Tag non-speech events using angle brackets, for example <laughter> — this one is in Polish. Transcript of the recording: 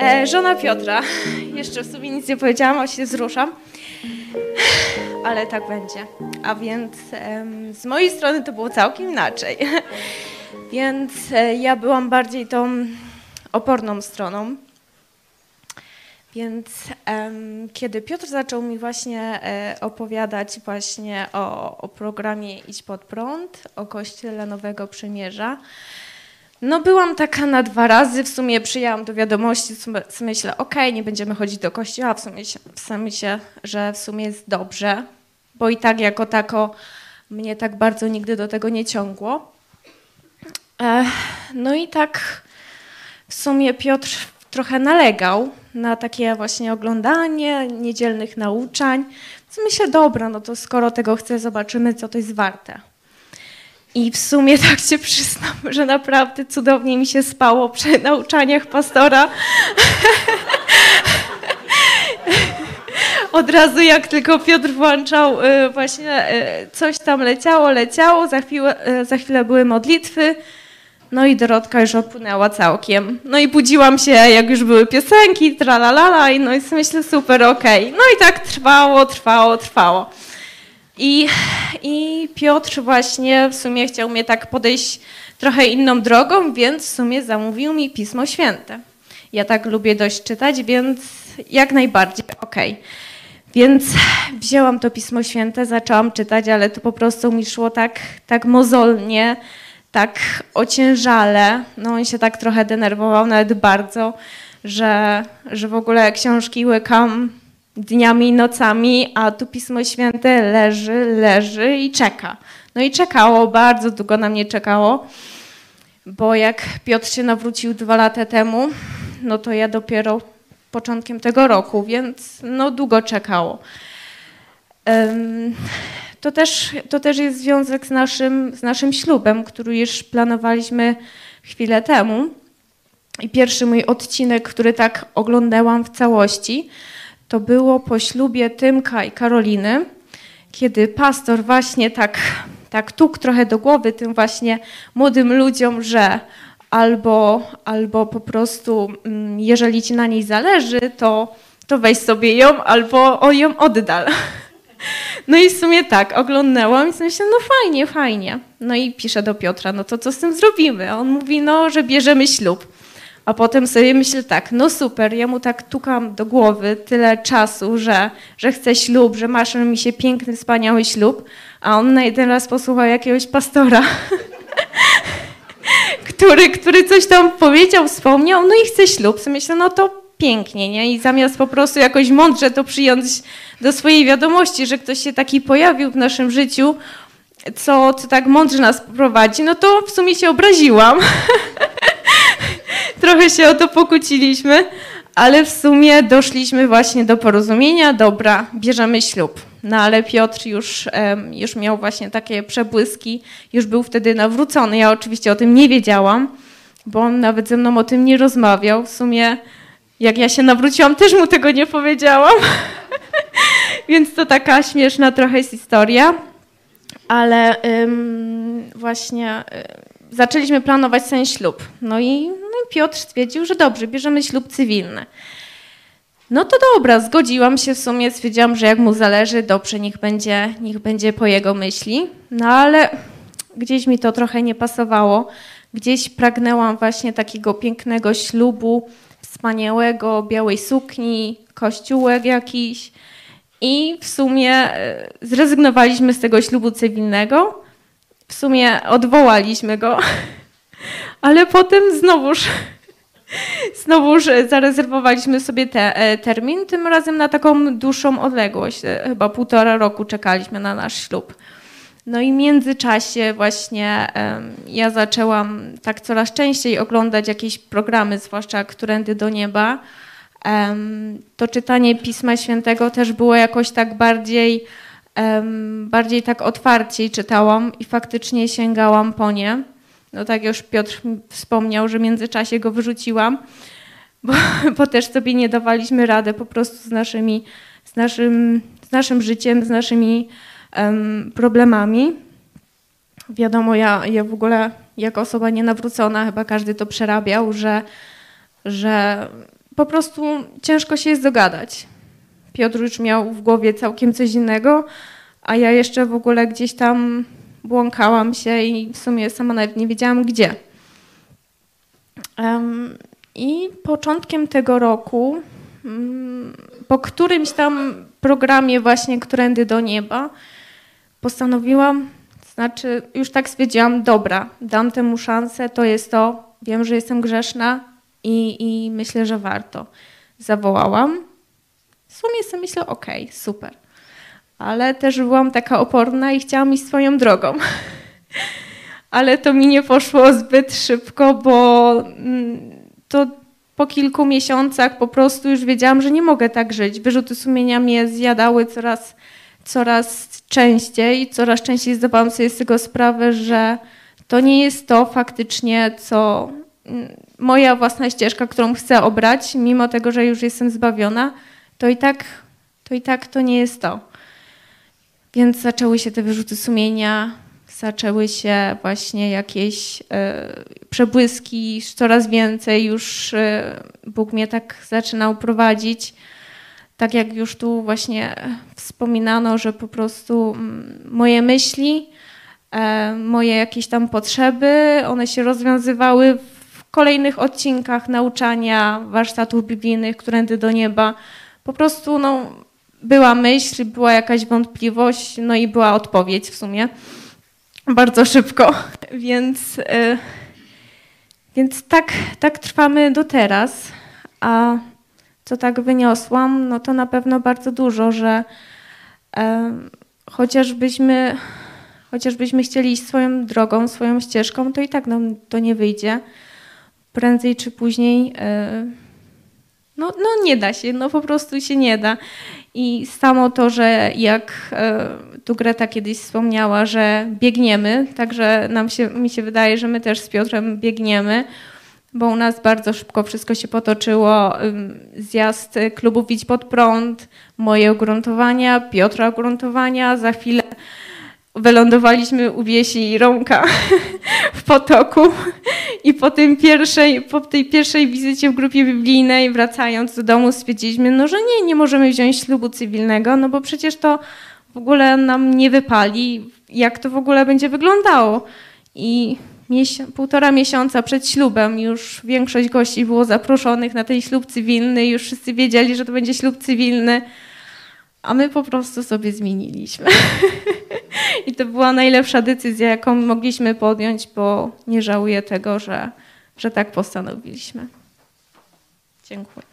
E, żona Piotra. Jeszcze w sumie nic nie powiedziałam, a się wzruszam. Ale tak będzie. A więc z mojej strony to było całkiem inaczej. więc e, ja byłam bardziej tą oporną stroną. Więc kiedy Piotr zaczął mi właśnie e, opowiadać właśnie o, o programie Idź pod prąd, o Kościele Nowego Przymierza, no byłam taka na dwa razy, w sumie przyjęłam do wiadomości, w myślę, okej, okay, nie będziemy chodzić do kościoła, w sumie, w sumie się, że w sumie jest dobrze, bo i tak jako tako mnie tak bardzo nigdy do tego nie ciągło. No i tak w sumie Piotr trochę nalegał na takie właśnie oglądanie niedzielnych nauczań. Więc myślę, dobra, no to skoro tego chcę, zobaczymy, co to jest warte. I w sumie <laughs> tak się przyznam, że naprawdę cudownie mi się spało przy nauczaniach pastora. <laughs> Od razu jak tylko Piotr włączał, y, właśnie y, coś tam leciało, leciało, za chwilę, y, za chwilę były modlitwy, no i Dorotka już opłynęła całkiem. No i budziłam się, jak już były piosenki, tralalala, i no i myślę, super, okej. Okay. No i tak trwało, trwało, trwało. I, I Piotr właśnie w sumie chciał mnie tak podejść trochę inną drogą, więc w sumie zamówił mi Pismo Święte. Ja tak lubię dość czytać, więc jak najbardziej okej. Okay. Więc wzięłam to Pismo Święte, zaczęłam czytać, ale to po prostu mi szło tak, tak mozolnie, tak ociężale. No on się tak trochę denerwował, nawet bardzo, że, że w ogóle książki łykam dniami i nocami, a tu Pismo Święte leży, leży i czeka. No i czekało, bardzo długo na mnie czekało, bo jak Piotr się nawrócił dwa lata temu, no to ja dopiero początkiem tego roku, więc no długo czekało. To też, to też jest związek z naszym, z naszym ślubem, który już planowaliśmy chwilę temu. I pierwszy mój odcinek, który tak oglądałam w całości, to było po ślubie Tymka i Karoliny, kiedy pastor właśnie tak, tak tuk trochę do głowy tym właśnie młodym ludziom, że albo, albo po prostu mm, jeżeli ci na niej zależy, to, to weź sobie ją albo o ją oddal. No i w sumie tak, oglądałam i myślę, no fajnie, fajnie. No i piszę do Piotra, no to co z tym zrobimy? A on mówi, no, że bierzemy ślub. A potem sobie myślę tak, no super, ja mu tak tukam do głowy tyle czasu, że, że chcę ślub, że masz mi się piękny, wspaniały ślub, a on na jeden raz posłuchał jakiegoś pastora, <laughs> który, który coś tam powiedział, wspomniał, no i chce ślub. So myślę, no to pięknie, nie? I zamiast po prostu jakoś mądrze to przyjąć do swojej wiadomości, że ktoś się taki pojawił w naszym życiu, co, co tak mądrze nas prowadzi, no to w sumie się obraziłam. <laughs> Trochę się o to pokłóciliśmy, ale w sumie doszliśmy właśnie do porozumienia, dobra, bierzemy ślub. No ale Piotr już, już miał właśnie takie przebłyski, już był wtedy nawrócony. Ja oczywiście o tym nie wiedziałam, bo on nawet ze mną o tym nie rozmawiał. W sumie jak ja się nawróciłam, też mu tego nie powiedziałam. <laughs> Więc to taka śmieszna trochę jest historia. Ale ym, właśnie y, zaczęliśmy planować ten ślub. No i, no i Piotr stwierdził, że dobrze, bierzemy ślub cywilny. No to dobra, zgodziłam się w sumie, stwierdziłam, że jak mu zależy, dobrze, niech będzie, niech będzie po jego myśli. No ale gdzieś mi to trochę nie pasowało. Gdzieś pragnęłam właśnie takiego pięknego ślubu, wspaniałego, białej sukni, kościółek jakiś. I w sumie e, zrezygnowaliśmy z tego ślubu cywilnego. W sumie odwołaliśmy go, <laughs> ale potem znowuż, <laughs> znowuż zarezerwowaliśmy sobie te, e, termin, tym razem na taką dłuższą odległość. E, chyba półtora roku czekaliśmy na nasz ślub. No i w międzyczasie właśnie ja zaczęłam tak coraz częściej oglądać jakieś programy, zwłaszcza Którędy do Nieba. To czytanie Pisma Świętego też było jakoś tak bardziej, bardziej tak otwarciej czytałam i faktycznie sięgałam po nie. No tak już Piotr wspomniał, że w międzyczasie go wyrzuciłam, <laughs> bo, bo też sobie nie dawaliśmy rady po prostu z naszymi, z naszym, z naszym życiem, z naszymi problemami. Wiadomo, ja, ja w ogóle jako osoba nienawrócona, chyba każdy to przerabiał, że, że po prostu ciężko się jest dogadać. Piotr już miał w głowie całkiem coś innego, a ja jeszcze w ogóle gdzieś tam błąkałam się i w sumie sama nawet nie wiedziałam gdzie. I początkiem tego roku, mm, po którymś tam programie właśnie Którędy do Nieba, postanowiłam, znaczy już tak stwierdziłam, dobra, dam temu szansę, to jest to, wiem, że jestem grzeszna i, i myślę, że warto. Zawołałam. W sumie sobie myślę, okej, super. Ale też byłam taka oporna i chciałam iść swoją drogą. <laughs> Ale to mi nie poszło zbyt szybko, bo mm, to po kilku miesiącach po prostu już wiedziałam, że nie mogę tak żyć. Wyrzuty sumienia mnie zjadały coraz, coraz częściej i coraz częściej zdawałam sobie z tego sprawę, że to nie jest to faktycznie, co mm, moja własna ścieżka, którą chcę obrać, mimo tego, że już jestem zbawiona, to i tak to, i tak to nie jest to. Więc zaczęły się te wyrzuty sumienia, zaczęły się właśnie jakieś e, przebłyski, coraz więcej już e, Bóg mnie tak zaczynał prowadzić. Tak jak już tu właśnie wspominano, że po prostu mm, moje myśli, e, moje jakieś tam potrzeby, one się rozwiązywały w kolejnych odcinkach nauczania warsztatów biblijnych, którędy do nieba. Po prostu no, była myśl, była jakaś wątpliwość, no i była odpowiedź w sumie bardzo szybko. <laughs> Więc, y, więc tak, tak trwamy do teraz. A co tak wyniosłam, no to na pewno bardzo dużo, że e, chociażbyśmy, chociażbyśmy chcieli iść swoją drogą, swoją ścieżką, to i tak nam to nie wyjdzie. Prędzej czy później. E, no, no nie da się, no po prostu się nie da. I samo to, że jak e, tu Greta kiedyś wspomniała, że biegniemy, także nam się, mi się wydaje, że my też z Piotrem biegniemy, bo u nas bardzo szybko wszystko się potoczyło. Zjazd klubu Widź Pod Prąd, moje ogruntowania, Piotra ogruntowania, za chwilę wylądowaliśmy u Wiesi i Rąka <laughs> potoku i po, tym pierwszej, po tej pierwszej wizycie w grupie biblijnej wracając do domu stwierdziliśmy, no że nie, nie możemy wziąć ślubu cywilnego, no bo przecież to w ogóle nam nie wypali, jak to w ogóle będzie wyglądało. I półtora miesiąca przed ślubem już większość gości było zaproszonych na ten ślub cywilny, już wszyscy wiedzieli, że to będzie ślub cywilny, a my po prostu sobie zmieniliśmy. <laughs> I to była najlepsza decyzja, jaką mogliśmy podjąć, bo nie żałuję tego, że, że tak postanowiliśmy. Dziękuję.